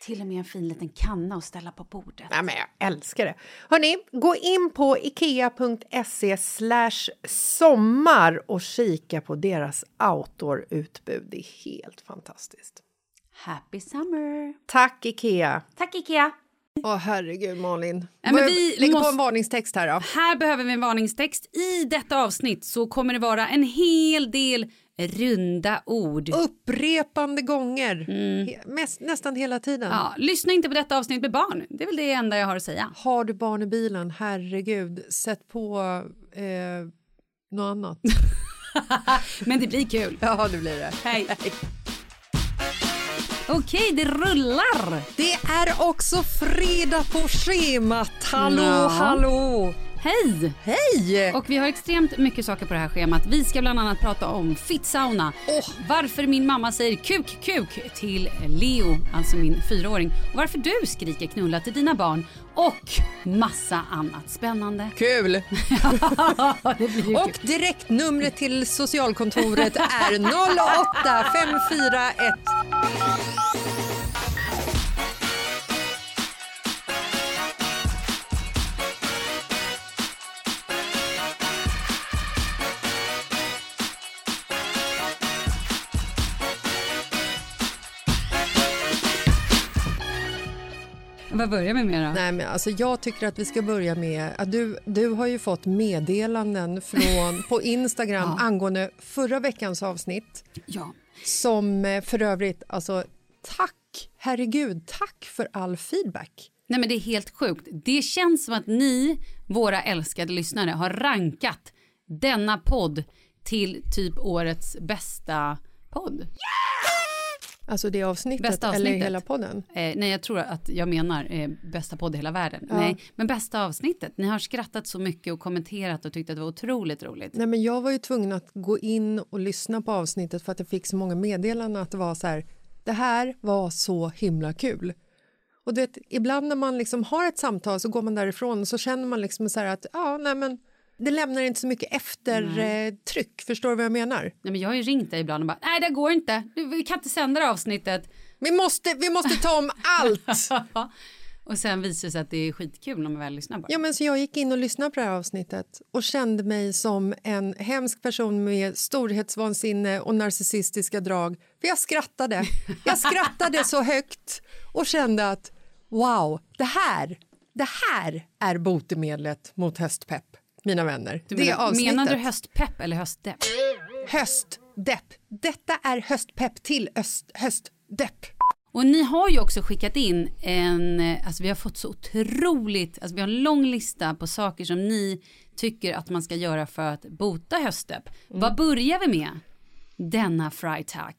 Till och med en fin liten kanna att ställa på bordet. Nej, men jag älskar det. Hörni, gå in på ikea.se sommar och kika på deras outdoor-utbud. Det är helt fantastiskt. Happy summer! Tack, Ikea! Tack Ikea! Åh, herregud, Malin. Nej, men vi Lägg på måste- en varningstext här då. Här behöver vi en varningstext. I detta avsnitt så kommer det vara en hel del runda ord. Upprepande gånger. He- mest, nästan hela tiden. Mm. Ja, lyssna inte på detta avsnitt med barn. Det är väl det enda jag har att säga. Har du barn i bilen, herregud, sätt på eh, något annat. Men det blir kul. ja, det blir det. Hej. Okej, det rullar. Det är också fredag på schemat. Hallå, Ja. hallå! Hej! Hej! Och vi har extremt mycket saker på det här schemat. Vi ska bland annat prata om fittsauna, varför min mamma säger kuk kuk till Leo, alltså min fyraåring, och varför du skriker knulla till dina barn och massa annat spännande. Kul! Och direktnumret till socialkontoret är 08 541 Vad börjar vi med då? Nej, men alltså jag tycker att vi ska börja med att du, du har ju fått meddelanden från, på Instagram Ja. angående förra veckans avsnitt Ja. som eh, för övrigt, alltså tack, herregud, tack för all feedback. Nej men det är helt sjukt. Det känns som att ni, våra älskade lyssnare, har rankat denna podd till typ årets bästa podd. Alltså det avsnittet, Bästa eller avsnittet. hela podden? Eh, nej, jag tror att jag menar eh, bästa podd i hela världen. Ja. Nej, men bästa avsnittet. Ni har skrattat så mycket och kommenterat och tyckt att det var otroligt roligt. Nej, men jag var ju tvungen att gå in och lyssna på avsnittet för att jag fick så många meddelanden att det var så här, det här var så himla kul. Och det, ibland när man liksom har ett samtal så går man därifrån och så känner man liksom så här att ja, nej, men det lämnar inte så mycket eftertryck. Förstår du vad jag menar? Nej, men jag har ju ringt dig ibland och bara, nej det går inte, vi kan inte sända det här avsnittet. Vi måste, vi måste ta om allt! och sen visar det sig att det är skitkul när man väl lyssnar på det. Ja, men så jag gick in och lyssnade på det här avsnittet och kände mig som en hemsk person med storhetsvansinne och narcissistiska drag. För jag skrattade. Jag skrattade så högt och kände att wow, det här, det här är botemedlet mot höstpepp, mina vänner. Du det menar, avsnittet. menar du höstpepp eller höstdepp? Höstdepp. Detta är höstpepp till öst, höstdepp. Och ni har ju också skickat in en, eh, alltså vi har fått så otroligt, alltså vi har en lång lista på saker som ni tycker att man ska göra för att bota höstdepp. Mm. Vad börjar vi med? Denna Freitag.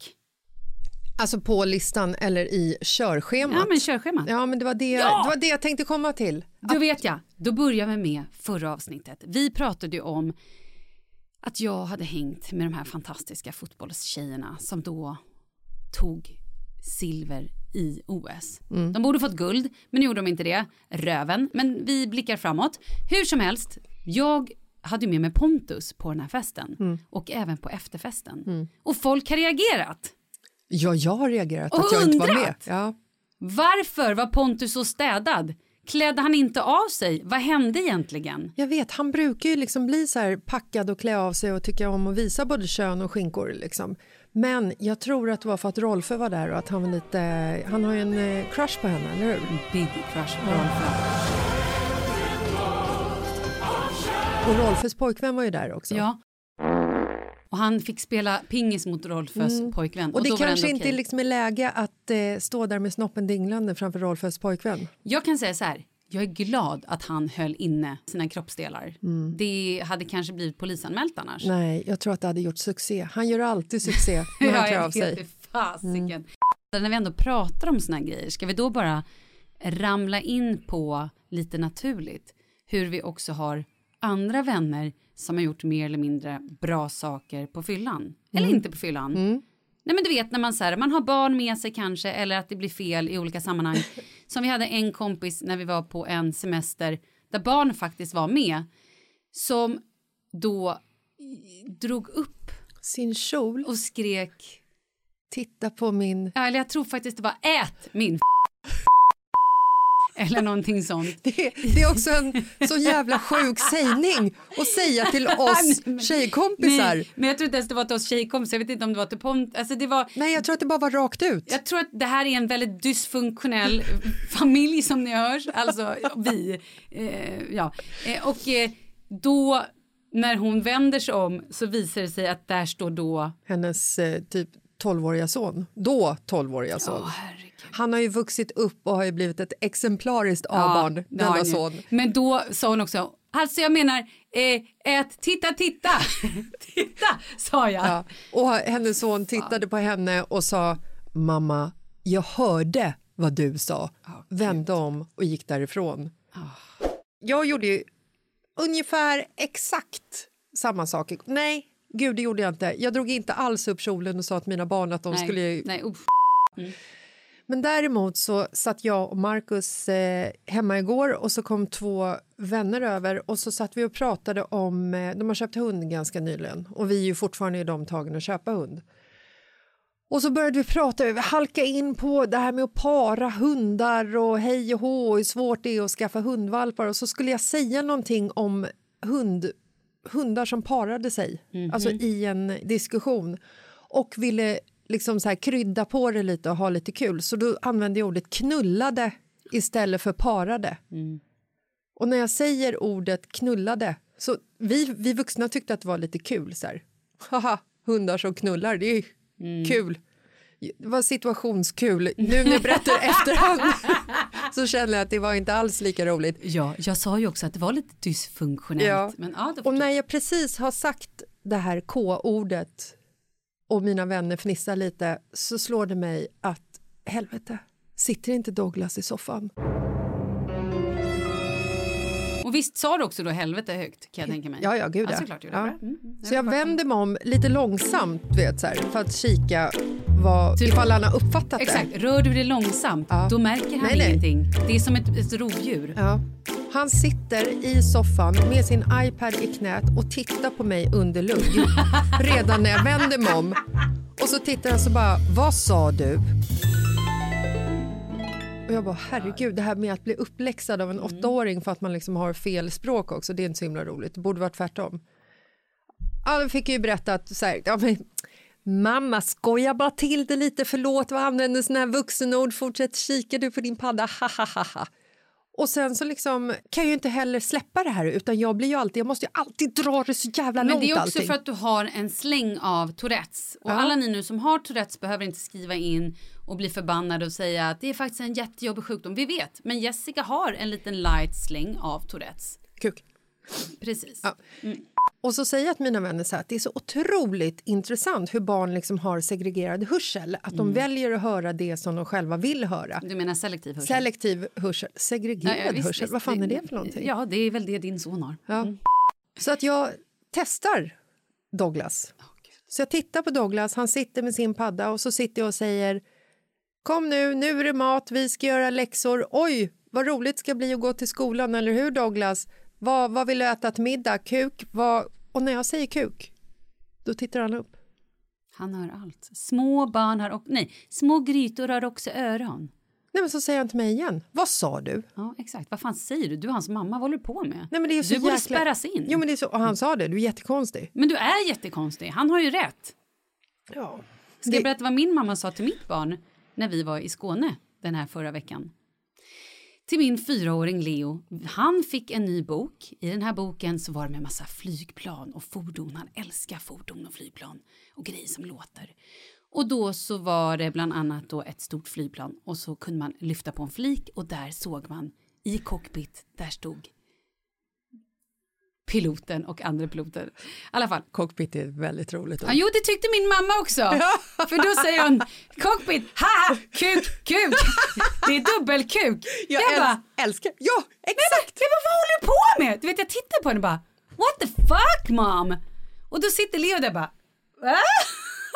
Alltså på listan eller i körschemat. Ja men körschemat. Ja, men det var det, Ja! det var det jag tänkte komma till. Då vet jag, då börjar vi med förra avsnittet. Vi pratade ju om att jag hade hängt med de här fantastiska fotbollstjejerna som då tog silver i OS. De borde fått guld, men nu gjorde de inte det. Röven, men vi blickar framåt. Hur som helst, jag hade med mig Pontus på den här festen och även på efterfesten. Och folk har reagerat. Ja, jag har reagerat Och att jag inte var med. undrat. Ja. Varför var Pontus så städad? Klädde han inte av sig? Vad hände egentligen? Jag vet, han brukar ju liksom bli så här packad och klä av sig och tycka om att visa både kön och skinkor. Liksom. Men jag tror att det var för att Rolfö var där och att han var lite... Han har ju en eh, crush på henne, eller hur? Big crush på Rolfö. Och Rolfös pojkvän var ju där också. Ja. Och han fick spela pingis mot Rolfös pojkvän. Mm. Och det var kanske ändå inte okej. liksom är läge att eh, stå där med snoppen dinglande framför Rolfös pojkvän. Jag kan säga så här. Jag är glad att han höll inne sina kroppsdelar. Mm. Det hade kanske blivit polisanmält annars. Nej, jag tror att det hade gjort succé. Han gör alltid succé när han klär jag av sig. det, fasiken. När vi ändå pratar om såna här grejer, ska vi då bara ramla in på lite naturligt hur vi också har andra vänner som har gjort mer eller mindre bra saker på fyllan. Eller Mm. inte på fyllan. Nej men du vet när man, så här, man har barn med sig kanske eller att det blir fel i olika sammanhang. Som vi hade en kompis när vi var på en semester där barn faktiskt var med. Som då drog upp Sin kjol, och skrek titta på min... Ja, eller jag tror faktiskt det var ät min Eller någonting sånt. Det, det är också en så jävla sjuk sägning att säga till oss tjejkompisar. Nej, men jag tror inte ens det var till oss tjejkompisar. Jag vet inte om det var till Pont. Alltså det var, Nej, jag tror att det bara var rakt ut. jag tror att det här är en väldigt dysfunktionell familj som ni hör. Alltså vi. Eh, ja. Eh, och eh, då när hon vänder sig om så visar det sig att där står då Hennes eh, typ 12-åriga son, då 12-åriga son. Han har ju vuxit upp och har ju blivit ett exemplariskt A-barn, har denna son. Men då sa hon också, alltså jag menar, eh, titta, titta, titta, sa jag. Ja. Och hennes son tittade på henne och sa mamma, jag hörde vad du sa. Vände om och gick därifrån. Jag gjorde ju ungefär exakt samma sak. Nej, gud det gjorde jag inte. Jag drog inte alls upp kjolen och sa till mina barn att de nej, skulle nej, uff. Men däremot så satt jag och Markus eh, hemma igår och så kom två vänner över och så satt vi och pratade om, eh, de har köpt hund ganska nyligen och vi är ju fortfarande i de tagen att köpa hund. Och så började vi prata, vi halka in på det här med att para hundar och hej och hå, hur svårt det är att skaffa hundvalpar och så skulle jag säga någonting om hund, hundar som parade sig, alltså i en diskussion och ville liksom så här krydda på det lite och ha lite kul så då använde jag ordet knullade istället för parade. Och när jag säger ordet knullade så vi, vi vuxna tyckte att det var lite kul så här. Haha, hundar som knullar, det är kul. Det var situationskul. Nu när jag berättar efterhand så känner jag att det var inte alls lika roligt. Ja, jag sa ju också att det var lite dysfunktionellt. Ja. Men, ja, Och när jag precis har sagt det här K-ordet och mina vänner fnissar lite så slår det mig att helvete, sitter inte Douglas i soffan? Och visst sa du också då helvete högt kan jag tänka mig? Ja, ja, gud ja. ja. såklart ja. Mm. mm. Så jag vänder mig om lite långsamt vet, så här, för att kika vad, ifall han har uppfattat Typ- Exakt, det. rör du det långsamt Ja. då märker han Nej, nej. ingenting. Det är som ett, ett rovdjur. Ja. Han sitter i soffan med sin iPad i knät och tittar på mig under lugg redan när jag vänder mig om. Och så tittar han så bara, vad sa du? Och jag bara, herregud, det här med att bli uppläxad av en åttaåring för att man liksom har fel språk också, det är inte så himla roligt. Det borde vara tvärtom. Ja, då fick jag ju berätta att så här, ja, men, mamma skojar bara till det lite, förlåt, vad använder såna här vuxenord, fortsätt kika du på din padda, ha ha ha ha. Och sen så liksom kan jag ju inte heller släppa det här utan jag blir ju alltid, jag måste ju alltid dra det så jävla Men långt det är också allting. för att du har en släng av Tourettes. Och Ja. alla ni nu som har Tourettes behöver inte skriva in och bli förbannade och säga att det är faktiskt en jättejobbig sjukdom. Vi vet, men Jessica har en liten light släng av Tourettes. Kuk. Precis. Ja. Och så säger jag till mina vänner så här, att det är så otroligt intressant hur barn liksom har segregerad hörsel. Att Mm. de väljer att höra det som de själva vill höra. Du menar selektiv hörsel? Selektiv hörsel, segregerad Ja, ja, visst, hörsel, visst. vad fan är det för någonting? Ja, det är väl det din son har. Ja. Så att jag testar Douglas. Så jag tittar på Douglas, han sitter med sin padda och så sitter jag och säger Kom nu, nu är det mat, vi ska göra läxor. Oj, vad roligt ska bli att gå till skolan, eller hur Douglas? Vad, vad vill du äta till middag? Kuk? Vad... Och när jag säger kuk, då tittar han upp. Han hör allt. Små barn har också... Nej, små grytor har också öron. Nej, men så säger han till mig igen. Vad sa du? Ja, exakt. Vad fan säger du? Du är hans mamma. Vad håller du på med? Nej, men det är så du borde jäkla- spärras in. Jo, men det är så... Och han sa det, du är jättekonstig. Men du är jättekonstig. Han har ju rätt. Ja. Ska jag berätta vad min mamma sa till mitt barn när vi var i Skåne den här förra veckan? Till min fyraåring Leo. Han fick en ny bok. I den här boken så var det med massa flygplan och fordon. Han älskar fordon och flygplan och grejer som låter. Och då så var det bland annat då ett stort flygplan och så kunde man lyfta på en flik och där såg man i cockpit, där stod piloten och andra piloter. I alla fall, Cockpit är väldigt roligt ord. Ja, jo, det tyckte min mamma också. För då säger hon cockpit, haha, kuk, kuk. Det är dubbelkuk. Jag, jag bara, älskar... Ja, exakt! jag bara, vad håller du på med? Du vet, jag tittar på henne och bara, what the fuck mom? Och då sitter Leo där och bara, va?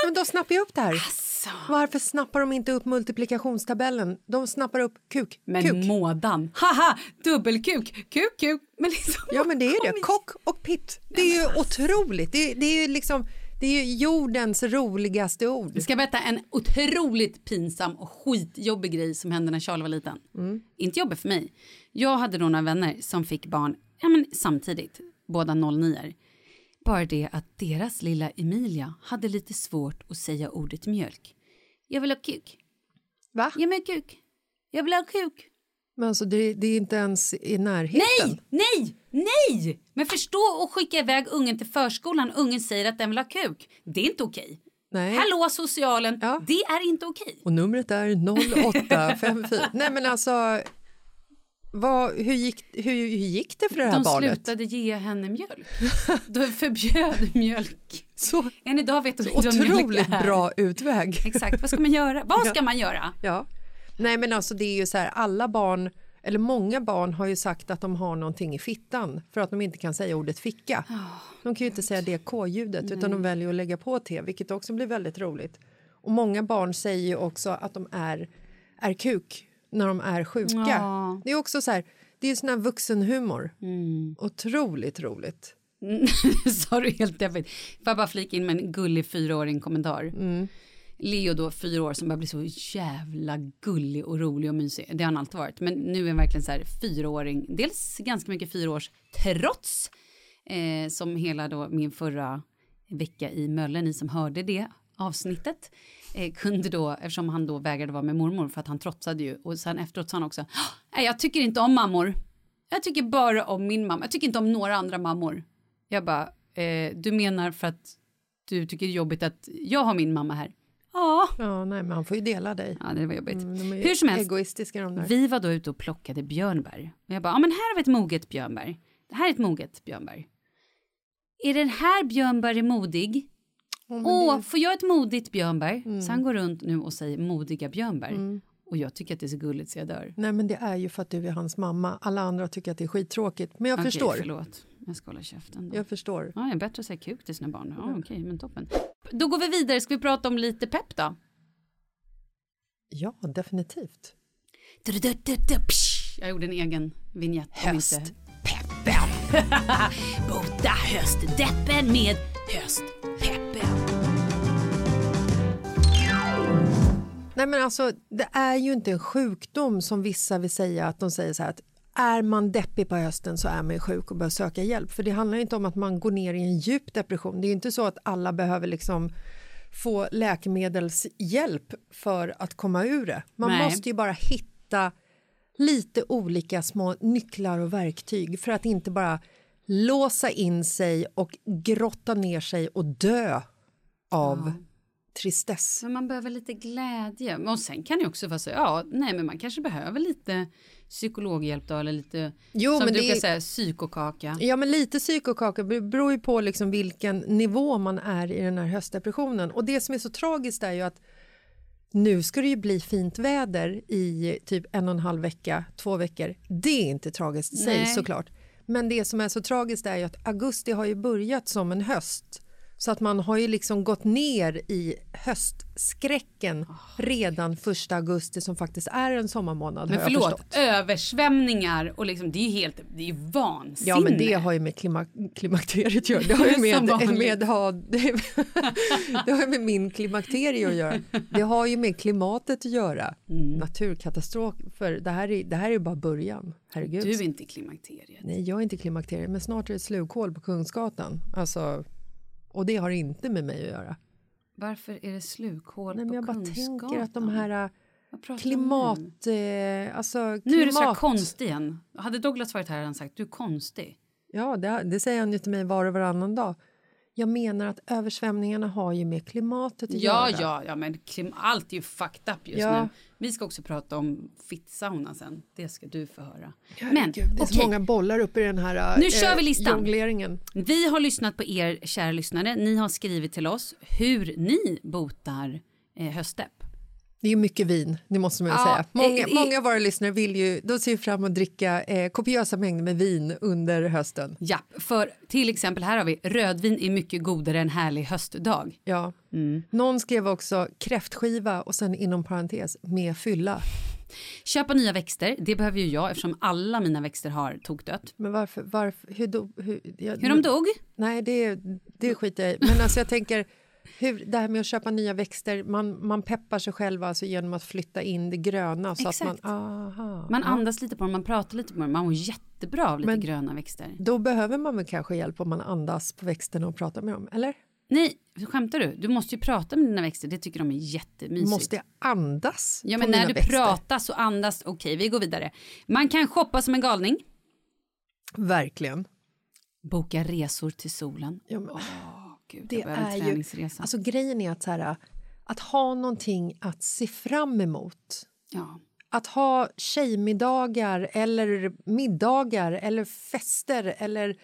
Men då snappar jag upp det här. Så. Varför snappar de inte upp multiplikationstabellen? De snappar upp kuk. Men kuk. mådan, haha, dubbelkuk, kuk, kuk. Men liksom, Ja, men det är kom det. Kock och pitt. Det är ju otroligt. Det är ju liksom... Det är ju jordens roligaste ord. Jag ska berätta en otroligt pinsam och skitjobbig grej som hände när Charlie var liten. Inte jobbig för mig. Jag hade då några vänner som fick barn ja, men samtidigt, båda 09 Bara det att deras lilla Emilia hade lite svårt att säga ordet mjölk. Jag vill ha kuk. Va? Ge mig kuk. Jag vill ha kuk. Men alltså, det, det är inte ens i närheten. Nej, nej, nej! Men förstå och skicka iväg ungen till förskolan. Ungen säger att den vill ha kuk. Det är inte okej. Nej. Hallå socialen, Ja. det är inte okej. Och numret är 0854. Nej, men alltså... Vad, hur, gick, hur, hur gick det för det här De barnet? slutade ge henne mjölk. De förbjöd mjölk. Så Än idag vet de inte vad mjölk otroligt är. bra utväg. Exakt, vad ska man göra? Vad ska man göra? Ja. Nej men alltså det är ju så här, alla barn, eller många barn har ju sagt att de har någonting i fittan för att de inte kan säga ordet ficka. de kan ju inte säga det k-ljudet utan de väljer att lägga på t vilket också blir väldigt roligt. Och många barn säger ju också att de är, är kuk när de är sjuka. Ja. Det är också så här, det är sån här vuxenhumor. Otroligt roligt. Sa du helt deppigt. Får jag bara flika in med en gullig fyraåring kommentar. Mm. Leo då, fyra år, som börjar bli så jävla gullig och rolig och mysig. Det har han alltid varit. Men nu är han verkligen så här fyraåring. Dels ganska mycket fyraårs trots. Eh, som hela då min förra vecka i Mölle. ni som hörde det avsnittet. Eh, kunde då, eftersom han då vägrade vara med mormor för att han trotsade ju. Och sen efteråt sa han också, nej jag tycker inte om mammor. Jag tycker bara om min mamma. Jag tycker inte om några andra mammor. Jag bara, eh, du menar för att du tycker det är jobbigt att jag har min mamma här? Ja. Ja, nej, men han får ju dela dig. Ja, det var jobbigt. Mm, de är Hur som helst, Egoistiska de där. vi var då ute och plockade björnbär. Och jag bara, ja men här har vi ett moget björnbär. Det här är ett moget björnbär. Är den här björnbär modig? Åh, får jag ett modigt björnbär? Så han går runt nu och säger modiga björnbär. Och jag tycker att det är så gulligt så jag dör. Nej, men det är ju för att du är hans mamma. Alla andra tycker att det är skittråkigt. Men jag Okej, förstår. förlåt. Jag ska hålla käften då. Jag förstår. Ja, det är bättre att säga kuk till sina barn. Ja, okej, men toppen. Då går vi vidare. Ska vi prata om lite pepp då? Ja, definitivt. Jag gjorde en egen vignett. Höstpeppen. Bota höstdeppen med höstpeppen. Nej, men alltså, det är ju inte en sjukdom som vissa vill säga att de säger så här att är man deppig på hösten så är man ju sjuk och bör söka hjälp. För det handlar inte om att man går ner i en djup depression. Det är ju inte så att alla behöver liksom få läkemedelshjälp för att komma ur det. Man Nej. måste ju bara hitta lite olika små nycklar och verktyg för att inte bara låsa in sig och grotta ner sig och dö av tristess. Men man behöver lite glädje. Och sen kan det också vara så, ja, nej men man kanske behöver lite psykologhjälp då eller lite, Jo, som men du brukar är- säga, psykokaka. Ja, men lite psykokaka Det beror ju på liksom vilken nivå man är i den här höstdepressionen. Och det som är så tragiskt är ju att nu ska det ju bli fint väder i typ en och en halv vecka, två veckor. Det är inte tragiskt i sig såklart. Men det som är så tragiskt är ju att augusti har ju börjat som en höst. Så att man har ju liksom gått ner i höstskräcken redan första augusti som faktiskt är en sommarmånad. Men förlåt, översvämningar och liksom, det är ju helt, det är ju vansinne. Ja, men det har ju med klima klimakteriet att göra. Det har ju med, vanligt. med, ha, det, det har med min klimakterie att göra. Det har ju med klimatet att göra. Mm. Naturkatastrofer, det här är, det här är ju bara början. Herregud. Du är inte klimakteriet. Nej, jag är inte klimakterie, men snart är det slukhål på Kungsgatan. Alltså, och det har inte med mig att göra. Varför är det slukhål Nej, men på jag bara tänker att de här äh, klimat... Eh, alltså, klimat... Nu är du så här konstig igen. Hade Douglas varit här hade han sagt du är konstig. Ja, det, det säger han ju till mig var och varannan dag. Jag menar att översvämningarna har ju med klimatet att Ja, göra. ja, ja, men klim- allt är ju fucked up just Ja. nu. Vi ska också prata om fittsauna sen. Det ska du få höra. Men Herregud, det är så okej, många bollar uppe i den här eh, Nu kör vi listan. jongleringen. vi har lyssnat på er kära lyssnare. Ni har skrivit till oss hur ni botar eh, höstdepp. Det är mycket vin, det måste man Ja, säga. Många, eh, många av våra lyssnare vill ju, de ser fram emot att dricka eh, kopiösa mängder med vin under hösten. Ja, för till exempel här har vi rödvin är mycket godare än härlig höstdag. Ja. Mm. Någon skrev också kräftskiva och sen inom parentes med fylla. Köpa nya växter, det behöver ju jag eftersom alla mina växter har tokdött. Men varför, varför hur, do, hur, jag, Hur de dog? Nej, det, det skiter jag i. Men alltså jag tänker, hur, det här med att köpa nya växter, man, man peppar sig själv alltså genom att flytta in det gröna. Så Exakt. Att man, aha, Man ja. andas lite på dem, man pratar lite på dem, man mår jättebra av lite Men- gröna växter. Då behöver man väl kanske hjälp om man andas på växterna och pratar med dem, eller? Nej, skämtar du? Du måste ju prata med dina växter, det tycker de är jättemysigt. Måste jag andas Ja, på men mina när du växter? pratar så andas. Okej, vi går vidare. Man kan shoppa som en galning. Verkligen. Boka resor till solen. Ja, men, Åh, gud, det är ju, alltså grejen är att, så här, att ha någonting att se fram emot. ja. Att ha tjejmiddagar eller middagar eller fester eller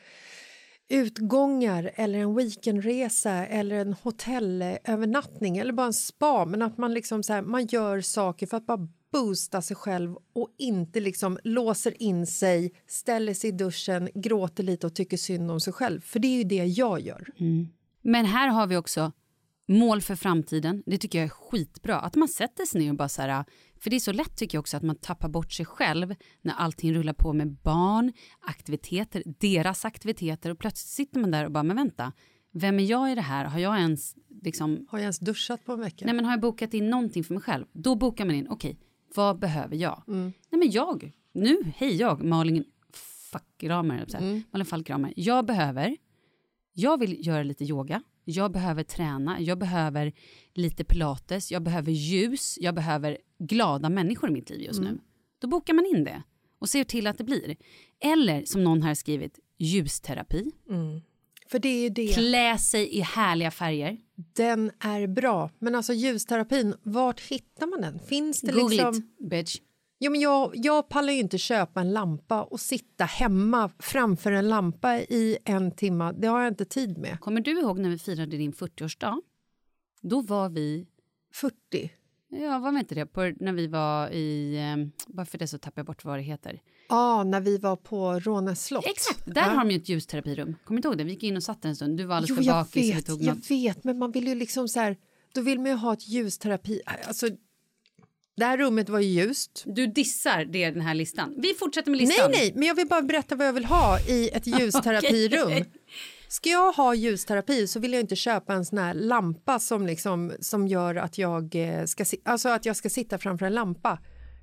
utgångar eller en weekendresa eller en hotellövernattning eller bara en spa. Men att man liksom så här, man gör saker för att bara boosta sig själv och inte liksom låser in sig, ställer sig i duschen, gråter lite och tycker synd om sig själv. För det är ju det jag gör. Men här har vi också mål för framtiden. Det tycker jag är skitbra. Att man sätter sig ner och bara så här, för det är så lätt tycker jag också att man tappar bort sig själv när allting rullar på med barn, aktiviteter, deras aktiviteter och plötsligt sitter man där och bara, men vänta, vem är jag i det här? Har jag ens liksom Har jag ens duschat på en vecka? Nej men har jag bokat in någonting för mig själv, då bokar man in, okej, vad behöver jag? Nej men jag, nu, hej jag, Malin att säga. Malin Falkramer, jag behöver, jag vill göra lite yoga, jag behöver träna, jag behöver lite pilates, jag behöver ljus, jag behöver glada människor i mitt liv just nu. Då bokar man in det och ser till att det blir. Eller som någon här skrivit, ljusterapi, För det är det. klä sig i härliga färger. Den är bra. Men alltså ljusterapin, vart hittar man den? Finns det Google liksom... it, bitch. Jo, men jag, jag pallar ju inte köpa en lampa och sitta hemma framför en lampa i en timme. Det har jag inte tid med. Kommer du ihåg när vi firade din 40-årsdag? Då var vi, 40. ja var vi inte det, på, när vi var i, eh, bara för det så tappar jag bort vad det heter. Ja, när vi var på Rånäs slott. Exakt, där ja. har de ju ett ljusterapirum. Kommer du ihåg det? Vi gick in och satt en stund, du var alldeles Jo, för jag bakis. vi vet, jag något. vet, men man vill ju liksom så här, då vill man ju ha ett ljusterapi. Alltså, det här rummet var ju ljust. Du dissar det, den här listan. Vi fortsätter med Nej, listan. nej, men jag vill bara berätta vad jag vill ha i ett ljusterapirum. Ska jag ha ljusterapi så vill jag inte köpa en sån här lampa som, liksom, som gör att jag, eh, ska, alltså att jag ska sitta framför en lampa.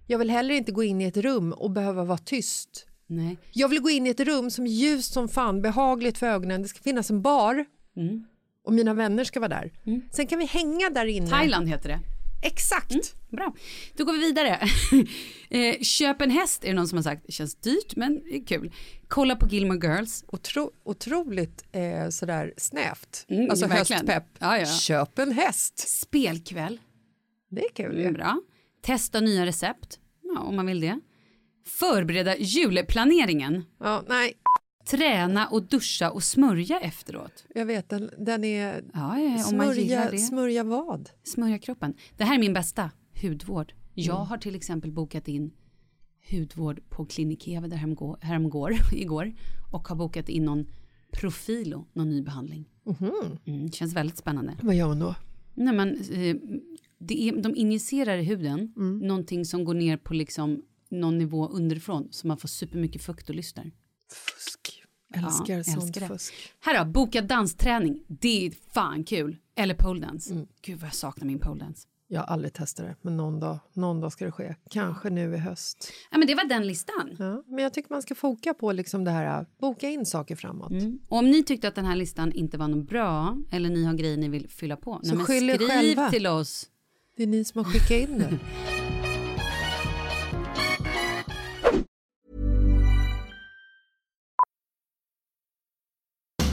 Jag vill heller inte gå in i ett rum och behöva vara tyst. nej. Jag vill gå in i ett rum som är ljust som fan, behagligt för ögonen. Det ska finnas en bar Mm. och mina vänner ska vara där. Sen kan vi hänga där inne. Thailand heter det. Exakt. Bra. Då går vi vidare. eh, köp en häst är det någon som har sagt. Det känns dyrt men det är kul. Kolla på Gilmore Girls. Otro, otroligt eh, sådär snävt. Mm, alltså verkligen. höstpepp. Ja, ja. Köp en häst. Spelkväll. Det är kul. Ju. bra. Testa nya recept. Ja, om man vill det. Förbereda julplaneringen. Ja, nej, Träna och duscha och smörja efteråt. jag vet. Den, den är... Ja, ja, Smörja, smörja vad? Smörja kroppen. Det här är min bästa. Hudvård. Jag Mm. har till exempel bokat in hudvård på Klinik Eve där häromgår, häromgår, igår och har bokat in någon Profilo, någon ny behandling. Mhm. Mm, känns väldigt spännande. Vad gör hon då? Nej, men, eh, det är, de injicerar i huden Mm. någonting som går ner på liksom någon nivå underifrån så man får supermycket fukt och lyster. Fusk. Älskar Ja, sånt älskar fusk. Här då, boka dansträning. Det är fan kul. Eller poledance. Mm. Gud vad jag saknar min poledance. Jag har aldrig testat det, men någon dag, någon dag ska det ske. Kanske nu i höst. Ja, men det var den listan. Ja, men jag tycker man ska foka på liksom det här, boka in saker framåt. Mm. Och om ni tyckte att den här listan inte var något bra eller ni har grejer ni vill fylla på, nej, men skriv själva. till oss. Det är ni som har skickat in det.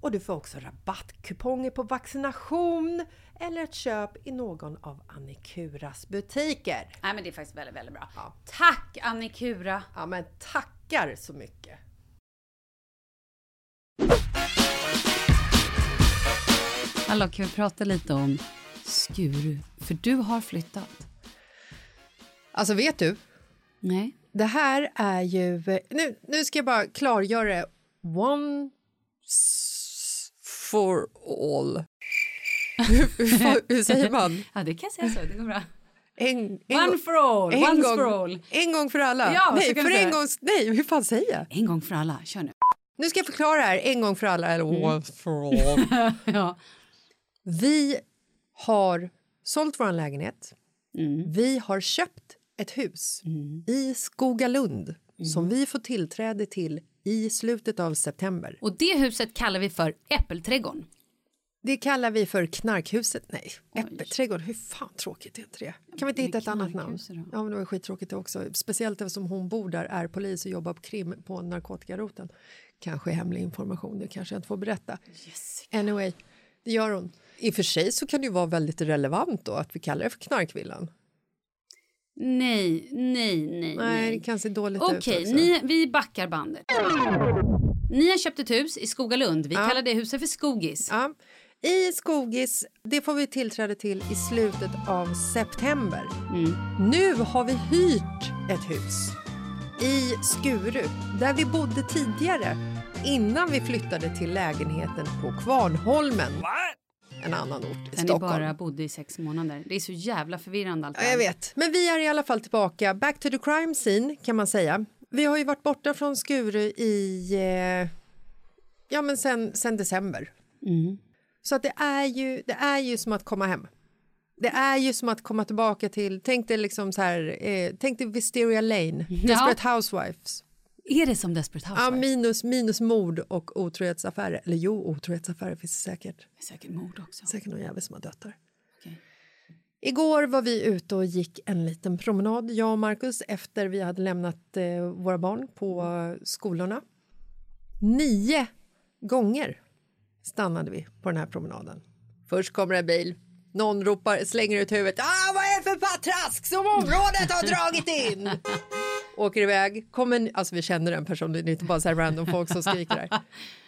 och du får också rabattkuponger på vaccination eller ett köp i någon av Annikuras butiker. Nej men det är faktiskt väldigt, väldigt bra. Ja. Tack Annikura! Ja men tackar så mycket! Hallå, kan vi prata lite om Skuru? För du har flyttat. Alltså vet du, Nej. det här är ju... Nu, nu ska jag bara klargöra det. One for all. hur, säger man? Ja, det kan jag säga så. Det går bra. En, en One for all, en once gång, for all. En gång för alla. Ja, nej, för en gång... Nej, hur fan säger jag? En gång för alla. Kör nu. Nu ska jag förklara här en gång för alla. Eller once for all. Ja. Vi har sålt vår lägenhet. Mm. Vi har köpt ett hus i Skogalund Mm. som vi får tillträde till i slutet av september. Och det huset kallar vi för Äppelträdgården. Det kallar vi för Knarkhuset. Nej, Äppelträdgård. Hur fan tråkigt är inte det? Kan vi inte hitta ett annat namn? Då? Ja, men det var skittråkigt också. Speciellt eftersom hon bor där, är polis och jobbar på krim på narkotikaroten. Kanske hemlig information, det kanske jag inte får berätta. Anyway, det gör hon. I och för sig så kan det ju vara väldigt relevant då att vi kallar det för Knarkvillan. Nej, nej, nej. Nej, det kan se dåligt ut Okej, vi backar bandet. Ni har köpt ett hus i Skogalund. Vi kallar det huset för Skogis. Ja. I Skogis, det får vi tillträde till i slutet av september. Nu har vi hyrt ett hus i Skuru där vi bodde tidigare innan vi flyttade till lägenheten på Kvarnholmen. En annan ort i ni Stockholm. bara bodde i sex månader. Det är så jävla förvirrande allt Ja, jag vet. Men vi är i alla fall tillbaka. Back to the crime scene kan man säga. Vi har ju varit borta från Skuru i... Eh, ja, men sen, sen december. Så att det är, ju, det är ju som att komma hem. Det är ju som att komma tillbaka till... Tänk dig liksom så här... Eh, tänk dig Wisteria Lane, Desperate Housewives. Är det som Desperate Ja, Housewives? minus, minus mord och otrohetsaffärer. Eller jo, otrohetsaffärer finns det säkert. Säkert mord också. Säkert någon jävel som har dött där. Okej. Igår var vi ute och gick en liten promenad, jag och Marcus, efter vi hade lämnat eh, våra barn på eh, skolorna. Nio gånger stannade vi på den här promenaden. Först kommer en bil. Någon ropar, slänger ut huvudet. Ah, vad är det för patrask som området har dragit in? Åker iväg. Kommer, en- alltså vi känner en person, det är inte bara så här random folk som skriker där.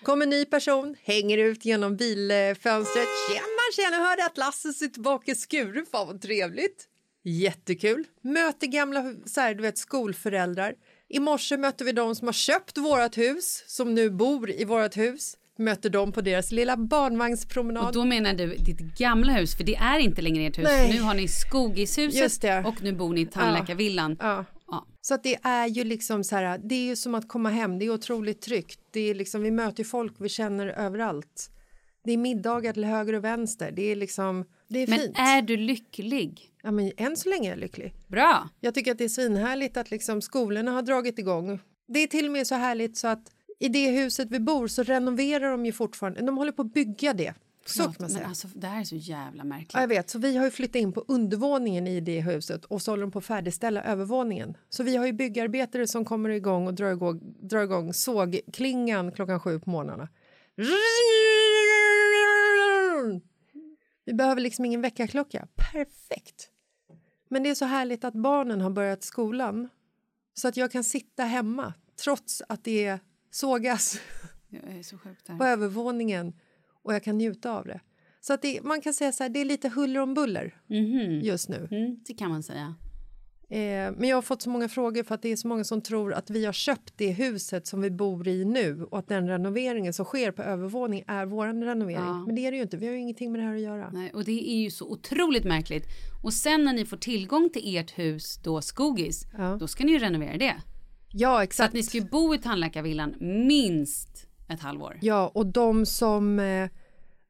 Kommer en ny person, hänger ut genom bilfönstret. Tjena, tjena, hörde att Lasse sitter bak i Skuru. Fan vad trevligt. Jättekul. Möter gamla så här, du vet, skolföräldrar. I morse mötte vi de som har köpt vårt hus, som nu bor i vårt hus. Möter dem på deras lilla barnvagnspromenad. Och då menar du ditt gamla hus, för det är inte längre ert hus. Nej. Nu har ni det. och nu bor ni i tandläkarvillan. Ja. Ja. Så att det är ju liksom så här, det är ju som att komma hem, det är otroligt tryggt. Det är liksom, vi möter folk vi känner överallt. Det är middagar till höger och vänster, det är liksom, det är Men fint. är du lycklig? Ja, men än så länge är jag lycklig. Bra. Jag tycker att det är svinhärligt att liksom skolorna har dragit igång. Det är till och med så härligt så att i det huset vi bor så renoverar de ju fortfarande. De håller på att bygga det. Så Men alltså, det här är så jävla märkligt. Ja, jag vet, så vi har ju flyttat in på undervåningen i det huset och så håller de på att färdigställa övervåningen. Så vi har ju byggarbetare som kommer igång och drar igång, drar igång sågklingan klockan sju på morgnarna. Vi behöver liksom ingen väckarklocka. Perfekt! Men det är så härligt att barnen har börjat skolan så att jag kan sitta hemma trots att det sågas på övervåningen och jag kan njuta av det. Så att det, man kan säga så här, det är lite huller om buller Mhm. just nu. Mm, det kan man säga. Eh, men jag har fått så många frågor för att det är så många som tror att vi har köpt det huset som vi bor i nu och att den renoveringen som sker på övervåning är vår renovering. Ja. Men det är det ju inte, vi har ju ingenting med det här att göra. Nej, och det är ju så otroligt märkligt. Och sen när ni får tillgång till ert hus, då Skogis, Ja. då ska ni ju renovera det. Ja, Så exakt. att ni ska ju bo i tandläkarvillan minst ett halvår. Ja, och de som, eh,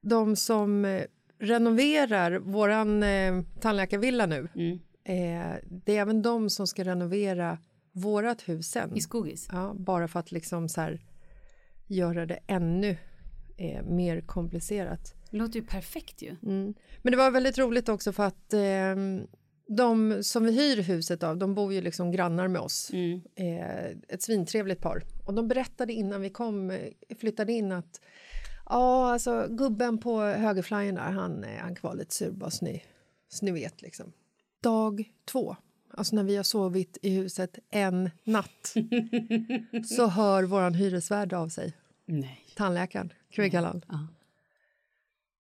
de som eh, renoverar våran eh, tandläkarvilla nu, Mm. eh, det är även de som ska renovera vårat hus sen. I Skogis. Ja, bara för att liksom så här, göra det ännu eh, mer komplicerat. Det låter ju perfekt ju. Mm. Men det var väldigt roligt också för att eh, de som vi hyr huset av, de bor ju liksom grannar med oss. Mm. Eh, ett svintrevligt par. Och de berättade innan vi kom, eh, flyttade in att ja, alltså gubben på högerflyen där, han, eh, han var lite sur bara så ni, så ni vet liksom. Dag två, alltså när vi har sovit i huset en natt så hör våran hyresvärd av sig, Nej. tandläkaren, kan vi kalla han. Ja.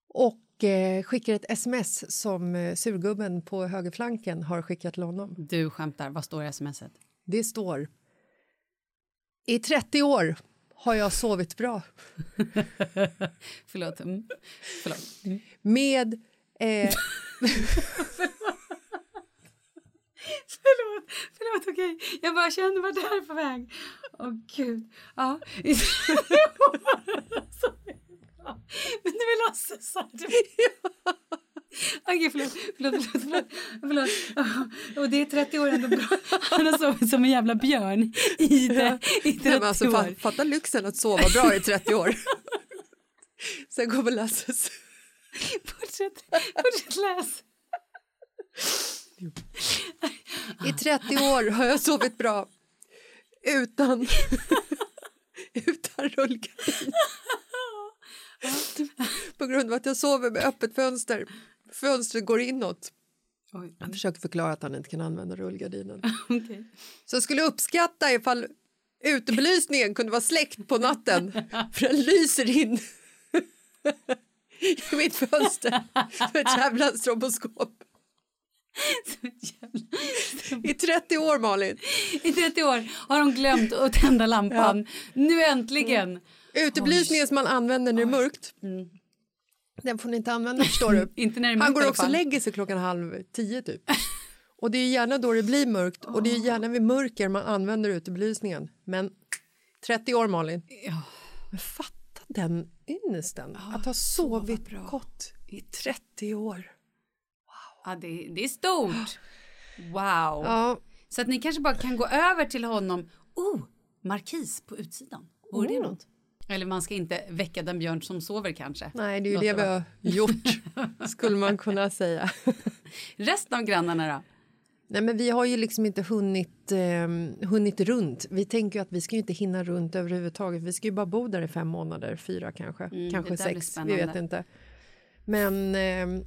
Och eh, skickar ett sms som eh, surgubben på högerflanken har skickat till honom. Du skämtar. Vad står i smset? Det står I 30 år har jag sovit bra Förlåt. Mm. Förlåt. Mm. med eh, Förlåt, förlåt, okej. Jag bara känner vart det här är på väg. Åh gud. Ja. Men du vill låtsas så här. Okej, förlåt, förlåt, förlåt, förlåt, förlåt. Och det är 30 år ändå bra. Han har sovit som en jävla björn i det i 30 Nej, men alltså, år. fa- fatta lyxen att sova bra i 30 år. Sen kommer Lasses. Fortsätt, fortsätt läs. I 30 år har jag sovit bra utan, utan rullgardin. På grund av att jag sover med öppet fönster. Fönstret går inåt. Oj, Han försöker förklara att han inte kan använda rullgardinen. okej. Så jag skulle uppskatta ifall utebelysningen kunde vara släckt på natten för den lyser in i mitt fönster som ett jävla stroboskop. I 30 år, Malin. I 30 år har de glömt att tända lampan. Nu äntligen. Utebelysningen som man använder när det är mörkt den får ni inte använda, förstår du. Inte när det är Han går också och lägger sig klockan halv tio, typ. Och det är gärna då det blir mörkt och det är gärna vid mörker man använder utebelysningen. Men 30 år, Malin. Ja. Men fatta den ynnesten, att ha sovit gott i 30 år. Ja, det, det är stort. Wow. Ja, Så att ni kanske bara kan gå över till honom. Oh, markis på utsidan. Vore det Oh. något? Eller man ska inte väcka den björn som sover kanske. nej, det är ju Låter det vi har gjort, skulle man kunna säga. Resten av grannarna då? Nej, men vi har ju liksom inte hunnit, eh, hunnit runt. Vi tänker att vi ska inte hinna runt överhuvudtaget. Vi ska ju bara bo där i fem månader, fyra kanske, Mm, kanske sex. Vi vet inte. Men eh,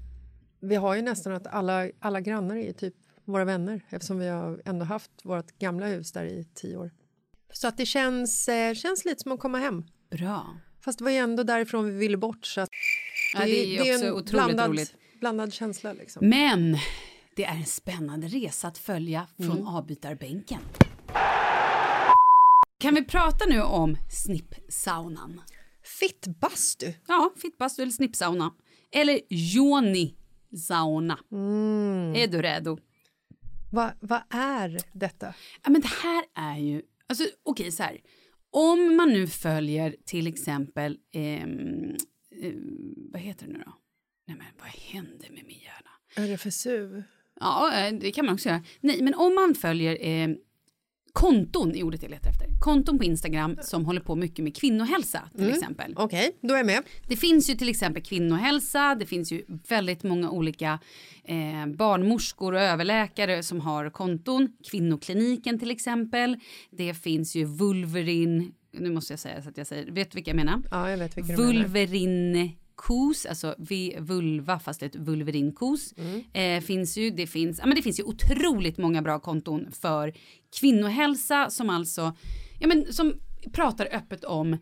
vi har ju nästan att alla, alla grannar är ju typ våra vänner eftersom vi har ändå haft vårt gamla hus där i tio år. Så att det känns, eh, känns lite som att komma hem. Bra. Fast det var ju ändå därifrån vi ville bort så att Ja, det är ju också en otroligt blandad, roligt. blandad känsla liksom. Men det är en spännande resa att följa från Mm. avbytarbänken. Kan vi prata nu om snippsaunan? Fittbastu. Ja, fittbastu eller snippsauna. Eller Joni-sauna. Mm. Är du redo? Vad vad är detta? Ja, men det här är ju... Alltså, okej, så här. Om man nu följer till exempel... ehm, eh, vad heter det nu då? Nej, men vad händer med min hjärna? RFSU? Ja, eh, det kan man också göra. Nej, men om man följer eh, konton är ordet jag letar efter. Konton på Instagram som håller på mycket med kvinnohälsa till Mm. exempel. Okej, då är jag med. Det finns ju till exempel kvinnohälsa, det finns ju väldigt många olika eh, barnmorskor och överläkare som har konton. Kvinnokliniken till exempel. Det finns ju Vulverin, nu måste jag säga så att jag säger, vet du vilka jag menar? Ja, jag vet vilka du Vulverinkos, alltså vulva fast ett vulverinkos. Mm. Eh, finns ju, det, finns, ja, men det finns ju otroligt många bra konton för kvinnohälsa som alltså ja, men, som pratar öppet om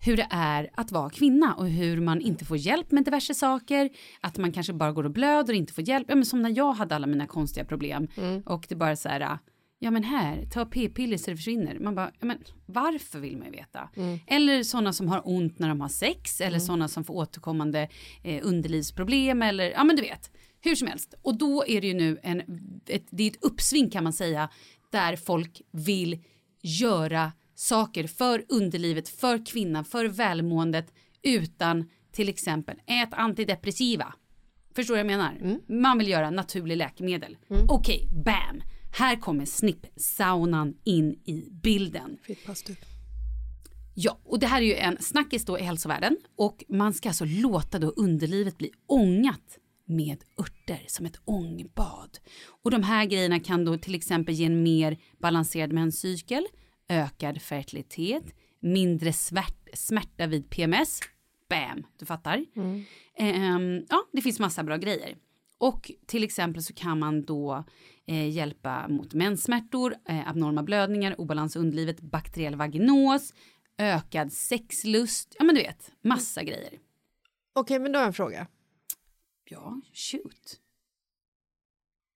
hur det är att vara kvinna och hur man inte får hjälp med diverse saker. Att man kanske bara går och blöder och inte får hjälp. Ja, men som när jag hade alla mina konstiga problem och det bara så här Ja men här, ta p-piller så det försvinner. Man bara, ja, men varför vill man ju veta? Eller sådana som har ont när de har sex eller sådana som får återkommande eh, underlivsproblem eller ja men du vet. Hur som helst. Och då är det ju nu en, ett, det är ett uppsving kan man säga där folk vill göra saker för underlivet, för kvinnan, för välmåendet utan till exempel ät antidepressiva. Förstår du vad jag menar? Man vill göra naturlig läkemedel. Okej, bam! Här kommer snipp-saunan in i bilden. Ja, och det här är ju en snackis då i hälsovärlden och man ska alltså låta då underlivet bli ångat med örter som ett ångbad. Och de här grejerna kan då till exempel ge en mer balanserad menscykel, ökad fertilitet, mindre svärt, smärta vid PMS. Bam, du fattar. Ehm, ja, det finns massa bra grejer. Och till exempel så kan man då eh, hjälpa mot menssmärtor, eh, abnorma blödningar, obalans i underlivet, bakteriell vaginos, ökad sexlust, ja men du vet, massa grejer. Okej, men då har jag en fråga. Ja, shoot.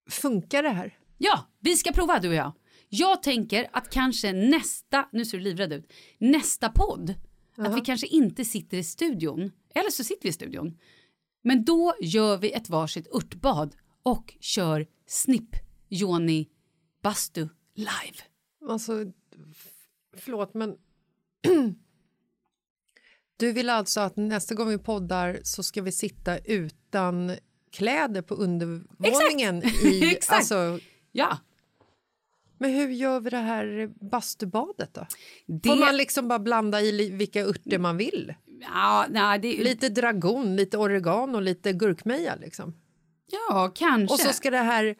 Funkar det här? Ja, vi ska prova du och jag. Jag tänker att kanske nästa, nu ser du livrädd ut, nästa podd, att vi kanske inte sitter i studion, eller så sitter vi i studion. Men då gör vi ett varsitt örtbad och kör snipp Joni Bastu live. Alltså, förlåt, men... du vill alltså att nästa gång vi poddar så ska vi sitta utan kläder på undervåningen? I, Exakt. Alltså, Ja, men hur gör vi det här bastubadet då? det, Får man liksom bara blanda i vilka örter man vill? ja, nej, det, Lite dragon, lite oregano, lite gurkmeja liksom. ja, kanske. Och så ska det här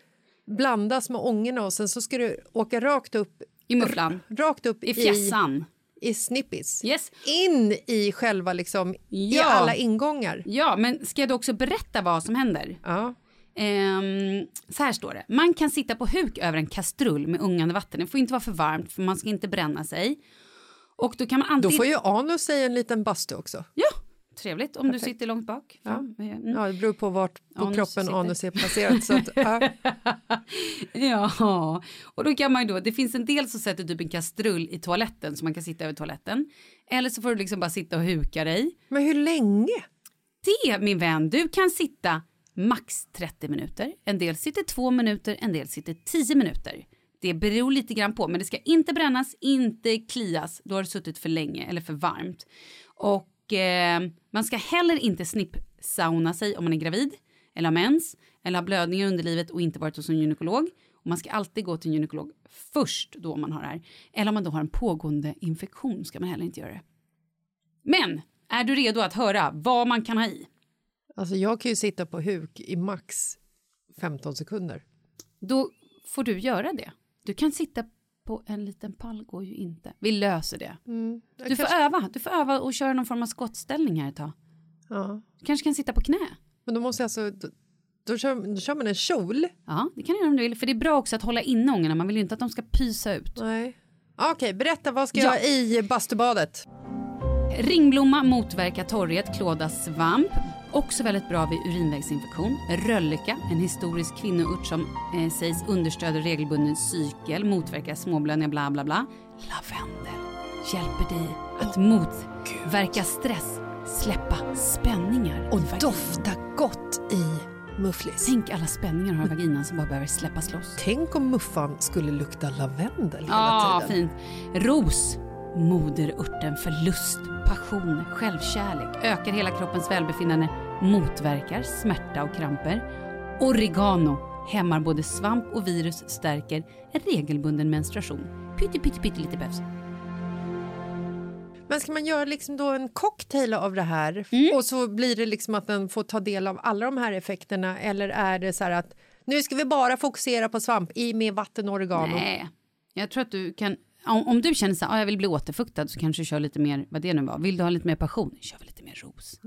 blandas med ångorna och sen så ska du åka rakt upp I mufflan. rakt upp I fjässan. i, i snippis. Yes. In i själva liksom, i Ja. alla ingångar. Ja, men ska jag då också berätta vad som händer? Ja. Ehm, så här står det. Man kan sitta på huk över en kastrull med ungande vatten. Det får inte vara för varmt för man ska inte bränna sig. Och då kan man Då antingen... får ju anus säga en liten bastu också. Ja, trevligt om du sitter långt bak. Fan, mm. Ja, det beror på vart på Anus kroppen sitter. anus är placerat. Så att, ja. Ja, och då kan man ju då, det finns en del som sätter typ en kastrull i toaletten så man kan sitta över toaletten. Eller så får du liksom bara sitta och huka dig. Men hur länge? Det min vän, du kan sitta max 30 minuter. En del sitter två minuter, en del sitter 10 minuter. Det beror lite grann på, men det ska inte brännas, inte klias. Då har det suttit för länge eller för varmt. Och eh, man ska heller inte snippsauna sig om man är gravid eller har mens eller har blödning i underlivet och inte varit hos en gynekolog. Och man ska alltid gå till en gynekolog först då man har det här. Eller om man då har en pågående infektion ska man heller inte göra det. Men är du redo att höra vad man kan ha i? Alltså jag kan ju sitta på huk i max 15 sekunder. Då får du göra det. Du kan sitta på en liten pall, går ju inte. Vi löser det. Jag Du får kanske- öva. Du får öva och köra någon form av skottställning här ett tag. ja. Du kanske kan sitta på knä. Men då måste jag alltså... Då, då, kör, då kör man en kjol. Ja, det kan du göra om du vill. För det är bra också att hålla inne ångorna. Man vill ju inte att de ska pysa ut. Nej. Okej, berätta. Vad ska Ja. jag i bastubadet? Ringblomma motverkar torrhet, klåda, svamp. Också väldigt bra vid urinvägsinfektion. Rölleka, en historisk kvinnoört som eh, sägs understöder regelbunden cykel, motverkar småblödningar, bla bla bla. Lavendel hjälper dig att motverka stress, släppa spänningar. Och dofta gott i mufflis. Tänk alla spänningar har i vaginan som bara behöver släppas loss. Tänk om muffan skulle lukta lavendel hela Ja, tiden. fint. Ros, moderurten för lust, passion, självkärlek, ökar hela kroppens välbefinnande, motverkar smärta och kramper. Oregano hämmar både svamp och virus, stärker en regelbunden menstruation, pytte, pytte, pytte lite behövs. Men ska man göra liksom då en cocktail av det här Mm. och så blir det liksom att den får ta del av alla de här effekterna eller är det så här att nu ska vi bara fokusera på svamp i med vatten och oregano? Nej, jag tror att du kan... Om, om du känner så här, ah, jag vill bli återfuktad så kanske du kör lite mer, vad det nu var. Vill du ha lite mer passion? Kör väl lite mer ros.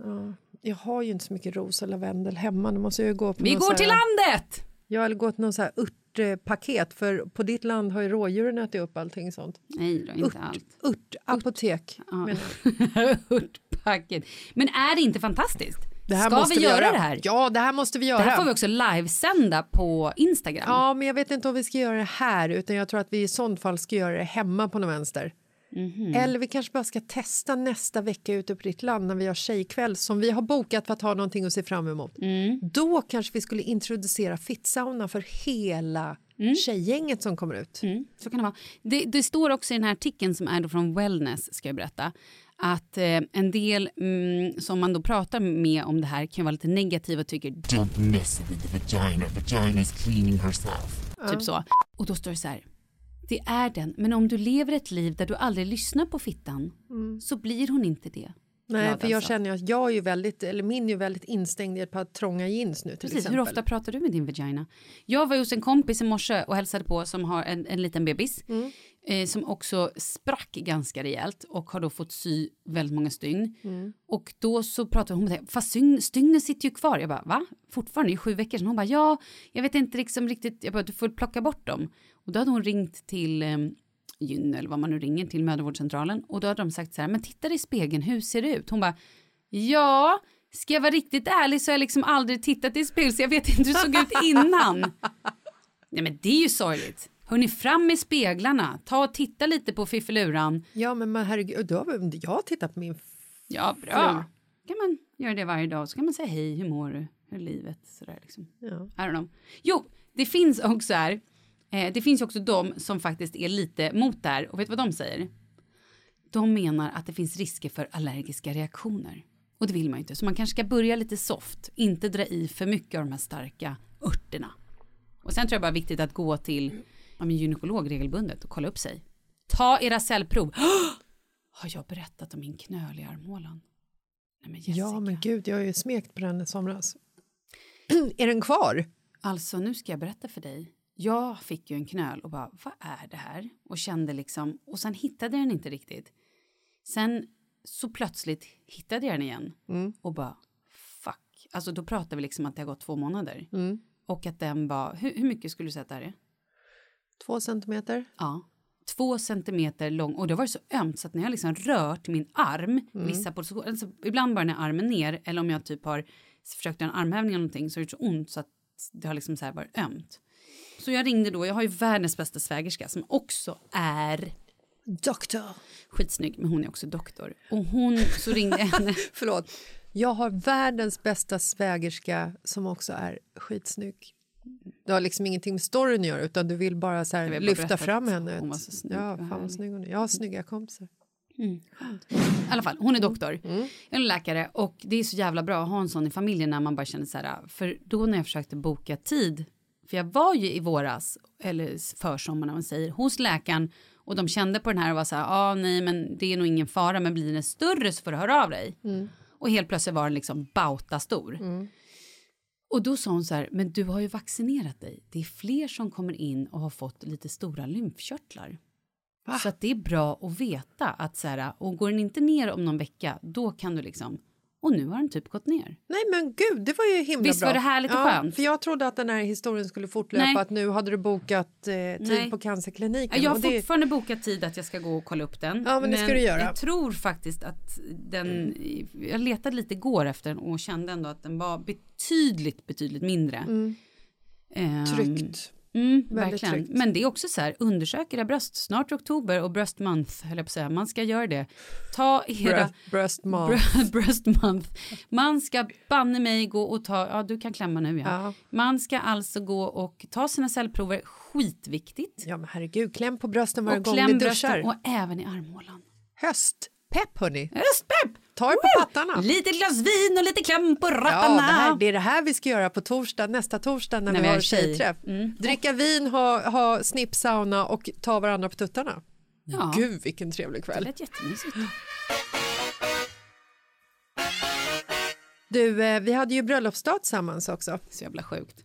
Jag har ju inte så mycket ros och lavendel hemma. Nu måste jag ju gå på Vi går så här, till landet! Jag har gått någon så här örtpaket för på ditt land har ju rådjuren ätit upp allting sånt. Nej då, inte allt. Örtapotek. Ja. menar jag. Örtpacket. Men är det inte fantastiskt? Det här Ska måste vi göra det här? Ja, det här måste vi göra. Det här får vi också livesända på Instagram. Ja, men jag vet inte om vi ska göra det här utan jag tror att vi i sånt fall ska göra det hemma på någon vänster. Mhm. Eller vi kanske bara ska testa nästa vecka ute på ditt land när vi har tjejkväll som vi har bokat för att ha någonting att se fram emot. Mm. Då kanske vi skulle introducera fittsauna för hela tjejgänget som kommer ut. Mm, så kan det vara. Det, det står också i den här artikeln som är då från Wellness, ska jag berätta, att eh, en del mm, som man då pratar med om det här kan vara lite negativa och tycker Don't mess with the vagina. Vagina is cleaning herself. typ så. Och då står det så här, det är den, men om du lever ett liv där du aldrig lyssnar på fittan så blir hon inte det. Nej, för jag alltså. känner ju att jag är ju väldigt, eller min är ju väldigt instängd i ett par trånga jeans nu till Precis, exempel. hur ofta pratar du med din vagina? Jag var hos en kompis i morse och hälsade på som har en, en liten bebis Mm. Eh, som också sprack ganska rejält och har då fått sy väldigt många stygn. Mm. Och då så pratade hon med det, fast stygn, stygnen sitter ju kvar. Jag bara, va? Fortfarande i sju veckor sedan? Hon bara, ja, jag vet inte liksom riktigt, jag bara, du får plocka bort dem. Och då hade hon ringt till eh, Gyn eller vad man nu ringer till mödravårdscentralen och då hade de sagt så här, men titta i spegeln, hur ser det ut? Hon bara, ja, ska jag vara riktigt ärlig så har jag liksom aldrig tittat i spegeln så jag vet inte hur det såg ut innan. Nej men det är ju sorgligt. Hörni, fram med speglarna, ta och titta lite på fiffiluran. Ja, men man, herregud, då har jag tittat på min... Ja, bra. kan man göra det varje dag så kan man säga hej, hur mår du, hur är livet, sådär liksom. Ja. I don't know. Jo, det finns också här, eh, det finns också de som faktiskt är lite mot det här och vet vad de säger? De menar att det finns risker för allergiska reaktioner. Och det vill man ju inte, så man kanske ska börja lite soft, inte dra i för mycket av de här starka örterna. Och sen tror jag bara viktigt att gå till ja, min gynekolog regelbundet och kolla upp sig. Ta era cellprov. Har jag berättat om min knöl i armhålan? Nej, men Jessica. Ja, men gud, jag har ju smekt på den i somras. är den kvar? Alltså nu ska jag berätta för dig. Jag fick ju en knöl och bara, vad är det här? Och kände liksom, och sen hittade jag den inte riktigt. Sen så plötsligt hittade jag den igen och bara, fuck. Alltså då pratar vi liksom att det har gått två månader. Och att den var, hur, hur mycket skulle du säga att det här är? Två centimeter? Ja. Två centimeter lång och det var så ömt så att när jag liksom rört min arm, vissa positioner, alltså ibland bara när armen ner eller om jag typ har försökt göra en armhävning eller någonting så har det gjort så ont så att det har liksom så här varit ömt. Så jag ringde då, jag har ju världens bästa svägerska som också är Doktor. skitsnygg men hon är också doktor. Och hon, så ringde henne. Förlåt. Jag har världens bästa svägerska som också är skitsnygg. Det har liksom ingenting med storyn att göra utan du vill bara så här lyfta fram henne. hon var så snygg Ja, fan vad snygg hon är. Jag har snygga kompisar. I alla fall, hon är doktor. Jag är läkare och det är så jävla bra att ha en sån i familjen när man bara känner så här, för då när jag försökte boka tid, för jag var ju i våras, eller försommaren om man säger, hos läkaren och de kände på den här och var så här, ah, nej men det är nog ingen fara men blir den större så får du höra av dig. Och helt plötsligt var den liksom bauta stor. Och då sa hon så här, men du har ju vaccinerat dig. Det är fler som kommer in och har fått lite stora lymfkörtlar. Så att det är bra att veta att så här, och går den inte ner om någon vecka, då kan du liksom, och nu har den typ gått ner. Nej men gud, det var ju himla Visst bra. var det härligt och ja, skönt? För jag trodde att den här historien skulle fortlöpa, Nej. att nu hade du bokat eh, tid Nej. på cancerkliniken. Jag har det, fortfarande bokat tid att jag ska gå och kolla upp den. Ja, men det ska du göra. jag tror faktiskt att den, jag letade lite igår efter den och kände ändå att den var betydligt, betydligt mindre. Ehm, Tryggt. Mm, verkligen. tryggt. Men det är också så här, undersök era bröst. Snart oktober och bröst month, höll jag på att säga. Man ska göra det. Ta era Breast, breast mom. Br- breast month. Man ska banne mig gå och ta, ja du kan klämma nu ja. Ja. Man ska alltså gå och ta sina cellprover, skitviktigt. Ja men herregud, kläm på brösten varje och gång kläm duschar. brösten och även i armhålan. Höstpepp hörni. Höstpepp! Ta er på pattarna. Lite glas vin och lite kläm på Ja, rattarna. det, här, det är det här vi ska göra på torsdag, nästa torsdag när, När vi har har tjej. tjejträff. Dricka vin, ha, ha snippsauna och ta varandra på tuttarna. Ja. Gud vilken trevlig Det kväll. lät jättemysigt. Du, eh, vi hade ju bröllopsdag tillsammans också. Så jävla sjukt.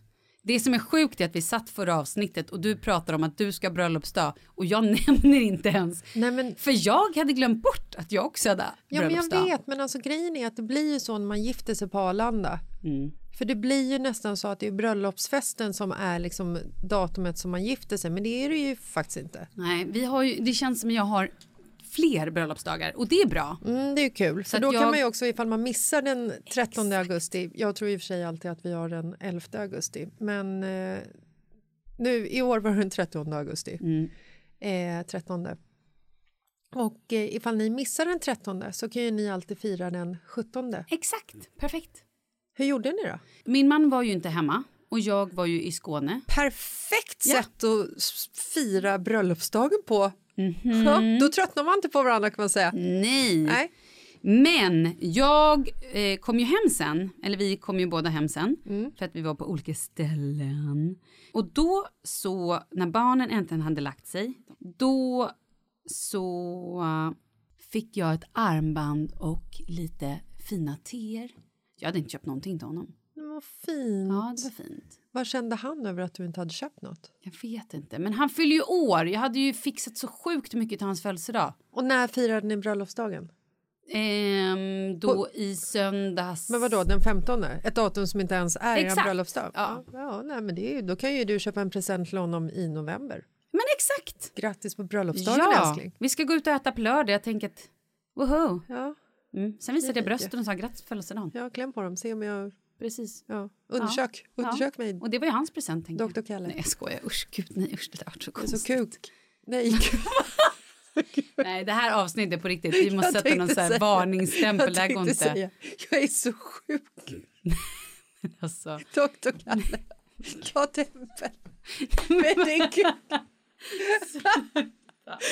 Det som är sjukt är att vi satt förra avsnittet och du pratar om att du ska bröllopsdag och jag nämner inte ens. Nej, men, För jag hade glömt bort att jag också hade ja, men jag bröllopsdag. vet, men alltså grejen är att det blir ju så när man gifter sig på Arlanda. För det blir ju nästan så att det är bröllopsfesten som är liksom datumet som man gifter sig, men det är det ju faktiskt inte. Nej, vi har ju, det känns som jag har fler bröllopsdagar och det är bra. Mm, det är kul, för att då kan jag- man ju också ifall man missar den 13 augusti, jag tror i och för sig alltid att vi har den 11 augusti, men eh, nu i år var det den 30 augusti, eh, 13. Och eh, ifall ni missar den 13 så kan ju ni alltid fira den 17. Exakt, perfekt. Hur gjorde ni då? Min man var ju inte hemma och jag var ju i Skåne. Perfekt Ja. sätt att s- fira bröllopsdagen på. Ja, då tröttnar man inte på varandra kan man säga. Nej. Nej. Men jag eh, kom ju hem sen, eller vi kom ju båda hem sen, för att vi var på olika ställen. Och då så, när barnen äntligen hade lagt sig, då så fick jag ett armband och lite fina teer. Jag hade inte köpt någonting till honom. Men Vad fint. Ja, det var fint. Vad kände han över att du inte hade köpt något? Jag vet inte, men han fyller ju år. Jag hade ju fixat så sjukt mycket till hans födelsedag. Och när firade ni bröllopsdagen? Ehm, då i söndags. Men vad då, den 15? Ett datum som inte ens är er Exakt. bröllopsdag? Ja. ja nej, men det är ju, då kan ju du köpa en present till honom i november. Men exakt! Grattis på bröllopsdagen Ja, älskling. vi ska gå ut och äta på lördag. Jag tänker att, woho. Ja, Mm. Sen visade jag brösten och sa grattis på födelsedagen. ja, kläm på dem, se om jag... Precis. Ja. Undersök, undersök mig. Och det var ju hans present. tänker. Dr. Kalle. Nej, jag skojar. Usch, gud, nej, usch, det var så Det är konstigt. så kuk. Nej, Nej, det här avsnittet på riktigt. Vi måste sätta någon så här säga- varningsstämpel. Det här jag går inte. säga, jag är så sjuk. Alltså. Dr. Kalle. Ta tempel. Men din kuk.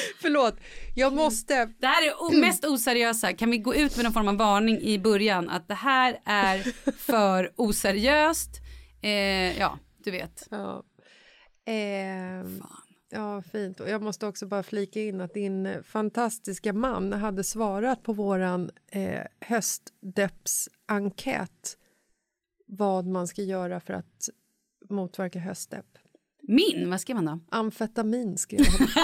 Förlåt, jag måste... Det här är o- mest oseriösa. Kan vi gå ut med någon form av varning i början att det här är för oseriöst? Eh, ja, du vet. Ja. Ehm, ja, fint. Och jag måste också bara flika in att din eh, fantastiska man hade svarat på våran eh, höstdeppsenkät vad man ska göra för att motverka höstdepp. Min, vad skrev han då? Amfetamin skrev han.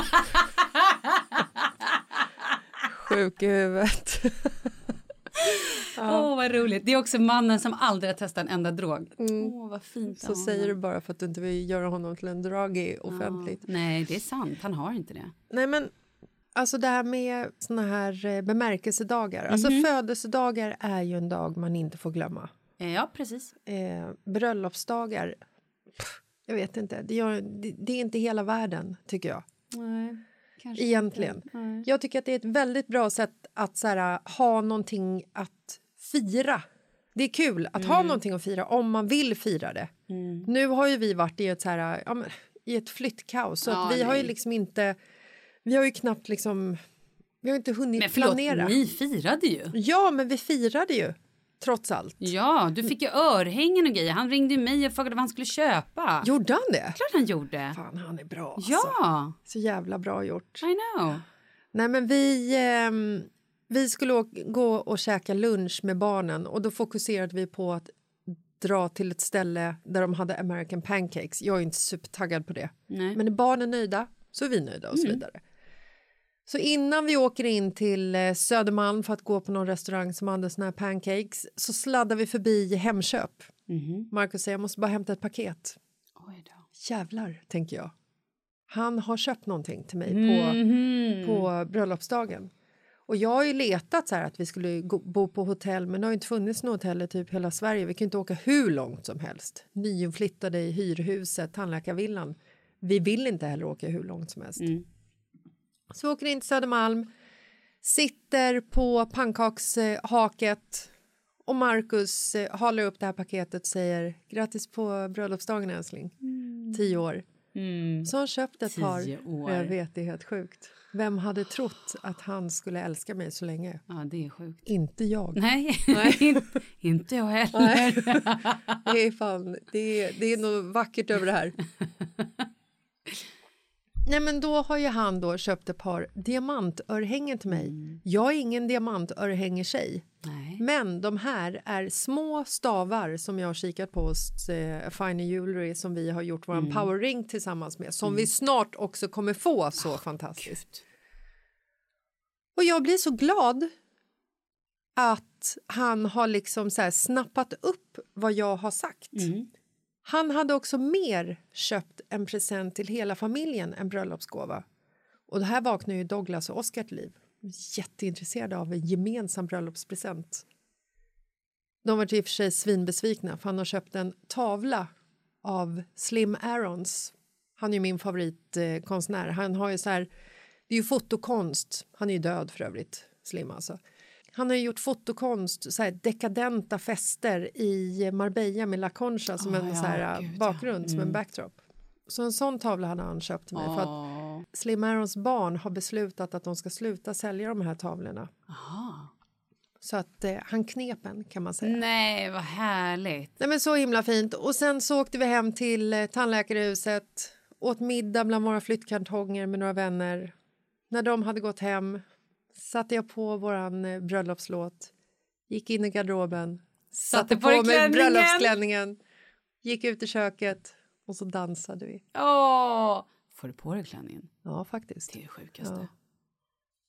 Sjuk i huvudet. Åh, vad roligt. Det är också mannen som aldrig har testat en enda drog. Åh, vad fint. Så säger du bara för att du inte vill göra honom till en dragig offentligt. Ja, nej, det är sant. Han har inte det. Nej, men alltså det här med såna här eh, bemärkelsedagar. Alltså födelsedagar är ju en dag man inte får glömma. Eh, ja, precis. Eh, bröllopsdagar, pff, jag vet inte. Det, gör, det, det är inte hela världen, tycker jag. Nej, kanske Egentligen. Jag tycker att det är ett väldigt bra sätt att så här, ha någonting att fira. Det är kul att ha någonting att fira om man vill fira det. Nu har ju vi varit i ett, så här, ja, men, i ett flyttkaos så Ja, att vi har ju nej. liksom inte... Vi har ju knappt liksom... Vi har inte hunnit Men förlåt, planera. ni firade ju. Ja, men vi firade ju, trots allt. Ja, du fick ju örhängen och grejer. Han ringde mig och frågade vad han skulle köpa. Gjorde han det? Klart han gjorde. Fan, han är bra. Alltså. Ja, Så jävla bra gjort. I know. Nej, men vi, ehm, vi skulle gå och käka lunch med barnen och då fokuserade vi på att dra till ett ställe där de hade American pancakes. Jag är inte supertaggad på det. Nej. Men är barnen nöjda så är vi nöjda och så vidare. Så innan vi åker in till eh, Södermalm för att gå på någon restaurang som hade såna här pancakes så sladdar vi förbi Hemköp. Marcus säger jag måste bara hämta ett paket. Oj då. Jävlar, tänker jag. Han har köpt någonting till mig på, Mhm. på bröllopsdagen. Och jag har ju letat så här att vi skulle bo på hotell men det har inte funnits något hotell i typ hela Sverige. Vi kan inte åka hur långt som helst. Nyinflyttade i hyrhuset, tandläkarvillan. Vi vill inte heller åka hur långt som helst. Så vi åker in till Södermalm, sitter på pannkakshaket och Marcus eh, halar upp det här paketet och säger grattis på bröllopsdagen älskling. Tio år. Så har han köpt ett par. År. Jag vet, det är helt sjukt. Vem hade trott att han skulle älska mig så länge? Ja, det är sjukt. Inte jag. Nej, inte- inte jag heller. Det är fan, det är, det är något vackert över det här. Nej men då har ju han då köpt ett par diamantörhängen till mig. Jag är ingen diamantörhängetjej. Nej. Men de här är små stavar som jag har kikat på hos eh, Fine Jewelry som vi har gjort vår power ring tillsammans med som vi snart också kommer få så fantastiskt. Och jag blir så glad att han har liksom så snappat upp vad jag har sagt. Han hade också mer köpt en present till hela familjen än bröllopsgåva. Och det här vaknar ju Douglas och Oscar till liv. De jätteintresserade av en gemensam bröllopspresent. De var i och för sig svinbesvikna för han har köpt en tavla av Slim Aarons. Han är ju min favoritkonstnär. Han har ju så här, det är ju fotokonst. Han är ju död för övrigt, Slim alltså. Han har gjort fotokonst, så här dekadenta fester i Marbella med La Concha som Ah, en ja, så här, gud, ja. bakgrund, som en backdrop. Så en sån tavla hade han köpt till mig. För att Åh. Slim Aarons barn har beslutat att de ska sluta sälja de här tavlorna. Aha. Så att eh, han knep en kan man säga. Nej, vad härligt. Nej men så himla fint. Och sen så åkte vi hem till eh, tandläkarhuset, åt middag bland våra flyttkartonger med några vänner. När de hade gått hem satte jag på våran eh, bröllopslåt, gick in i garderoben, satte, på dig på mig klänningen. bröllopsklänningen, gick ut i köket och så dansade vi. Åh! Får du på dig klänningen? Ja, faktiskt. Det är det sjukaste. Ja.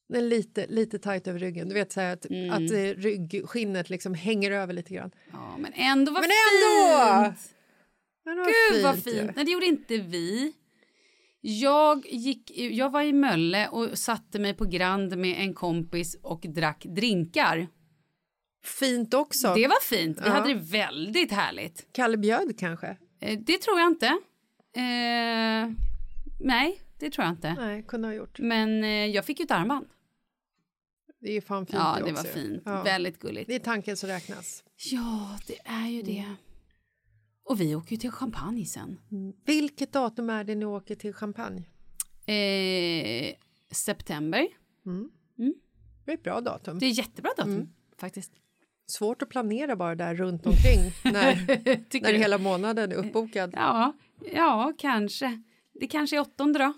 Den är lite, lite tajt över ryggen. Du vet så här att, Mm. att eh, ryggskinnet liksom hänger över lite grann. Ja, men ändå vad Men ändå! fint! Men vad Gud vad ju. fint! Nej, det gjorde inte vi. Jag, gick, jag var i Mölle och satte mig på Grand med en kompis och drack drinkar. Fint också. Det var fint. Vi Ja. hade det väldigt härligt. Kalle Bjöd kanske? Eh, Det tror jag inte. Eh, nej, det tror jag inte. Nej, kunde ha gjort. Men eh, jag fick ju ett armband. Det är fan fint Ja, det det var också. fint. Ja. Väldigt gulligt. Det är tanken som räknas. Ja, det är ju det. Och vi åker ju till Champagne sen. Vilket datum är det ni åker till Champagne? Eh, september. Det är ett bra datum. Det är jättebra datum Mm. faktiskt. Svårt att planera bara där runt omkring när, när du? hela månaden är uppbokad. Ja, ja, kanske. Det kanske är åttonde då.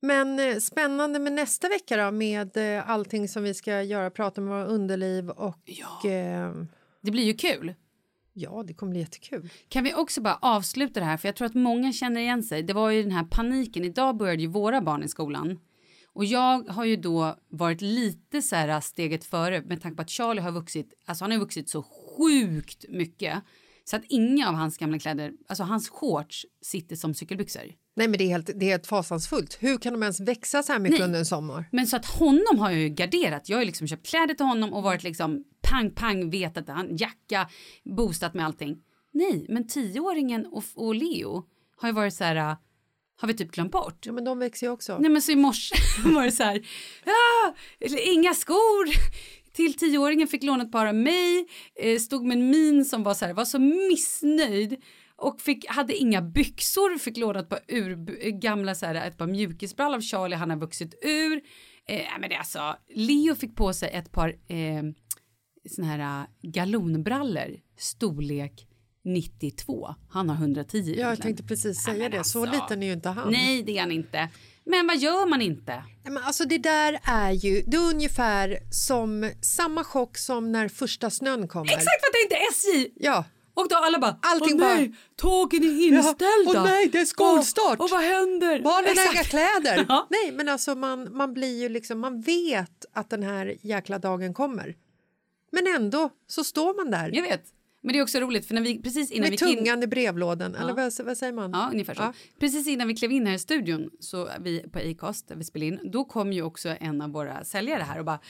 Men eh, spännande med nästa vecka då med eh, allting som vi ska göra, prata med våra underliv och Ja. eh, Det blir ju kul ja, det kommer bli jättekul. Kan vi också bara avsluta det här, för jag tror att många känner igen sig. Det var ju den här paniken. Idag började ju våra barn i skolan. Och jag har ju då varit lite så här steget före med tanke på att Charlie har vuxit, alltså han har vuxit så sjukt mycket. Så att inga av hans gamla kläder, alltså hans shorts sitter som cykelbyxor. Nej, men det är helt, det är helt fasansfullt. Hur kan de ens växa så här mycket Nej. under en sommar? Men så att honom har jag ju garderat. Jag har ju liksom köpt kläder till honom och varit liksom pang pang vet att han jacka boostat med allting. Nej, men tioåringen och, och Leo har ju varit så här. äh, Har vi typ glömt bort? Ja, men de växer ju också. Nej men så i morse var det så här. Ah, inga skor. Till tioåringen fick låna ett par av mig. Eh, stod med en min som var så här, var så missnöjd. Och fick, hade inga byxor, fick låna ett par ur, eh, gamla så här, ett par mjukisbrallor av Charlie, han har vuxit ur. Eh, men det alltså, Leo fick på sig ett par eh, såna här äh, galonbrallor, storlek 92. Han har 110 Ja, jag egentligen. tänkte precis Ja, säga men det. Så alltså. liten är ju inte han. Nej, det är han inte. Men vad gör man inte? Nej, Men alltså det där är ju det är ungefär som samma chock som när första snön kommer. Exakt vad tänkte SJ! Ja. Och då alla bara, Allting åh nej, bara- tågen är inställda. Åh nej, det är skolstart. Och, och vad händer? Barnen har inga kläder. Ja. Nej, men alltså man, man blir ju liksom, man vet att den här jäkla dagen kommer. Men ändå så står man där Jag vet. Men det är också roligt för när vi precis innan med vi gick in... tungan i brevlådan. Eller vad, vad säger man? Ja, ungefär så. Ja. Precis innan vi klev in här i studion, så vi på Acast där vi spelar in, då kom ju också en av våra säljare här och bara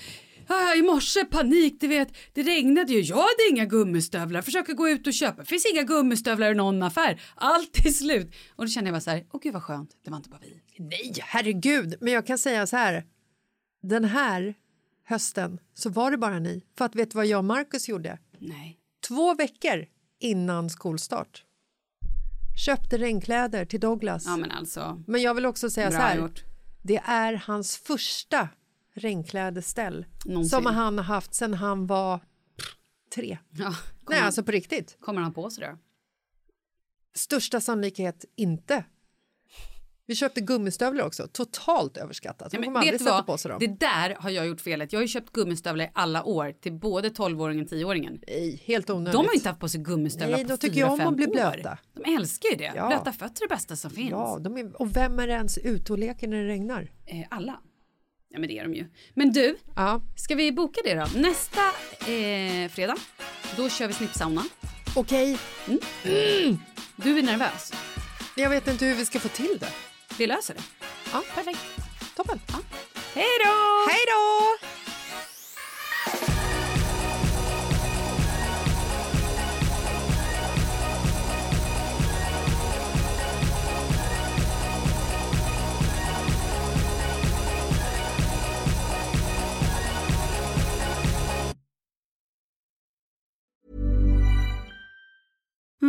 Ah, I morse panik, du vet, det regnade ju. Jag hade inga gummistövlar. Försöker gå ut och köpa. finns inga gummistövlar i någon affär. Allt är slut. Och då kände jag bara så här, åh gud vad skönt. Det var inte bara vi. Nej, herregud. Men jag kan säga så här. Den här hösten så var det bara ni. För att vet du vad jag och Marcus gjorde? Nej. Två veckor innan skolstart. Köpte regnkläder till Douglas. Ja men alltså, Men jag vill också säga så här. gjort. Det är hans första regnklädesställ som han har haft sen han var tre. Ja, Nej, han, alltså på riktigt. kommer han på sig det? Största sannolikhet inte. Vi köpte gummistövlar också, totalt överskattat. Ja, men aldrig vet vad? på sig dem. Det där har jag gjort felet. Jag har köpt gummistövlar i alla år till både 12-åringen och 10-åringen. Nej, helt onödigt. De har inte haft på sig gummistövlar Nej, på de tycker fyra, ju om att bli år. blöta. De älskar ju det. Ja. Blöta fötter är det bästa som finns. Ja, är, och vem är ens ute och leker när det regnar? Eh, alla. Ja men det är de ju. Men du, Ja, ska vi boka det då? Nästa eh, fredag, då kör vi snippsauna. okej. Du är nervös. Jag vet inte hur vi ska få till det. Vi löser det. Ja, Perfekt. toppen. Hej då! Hej då!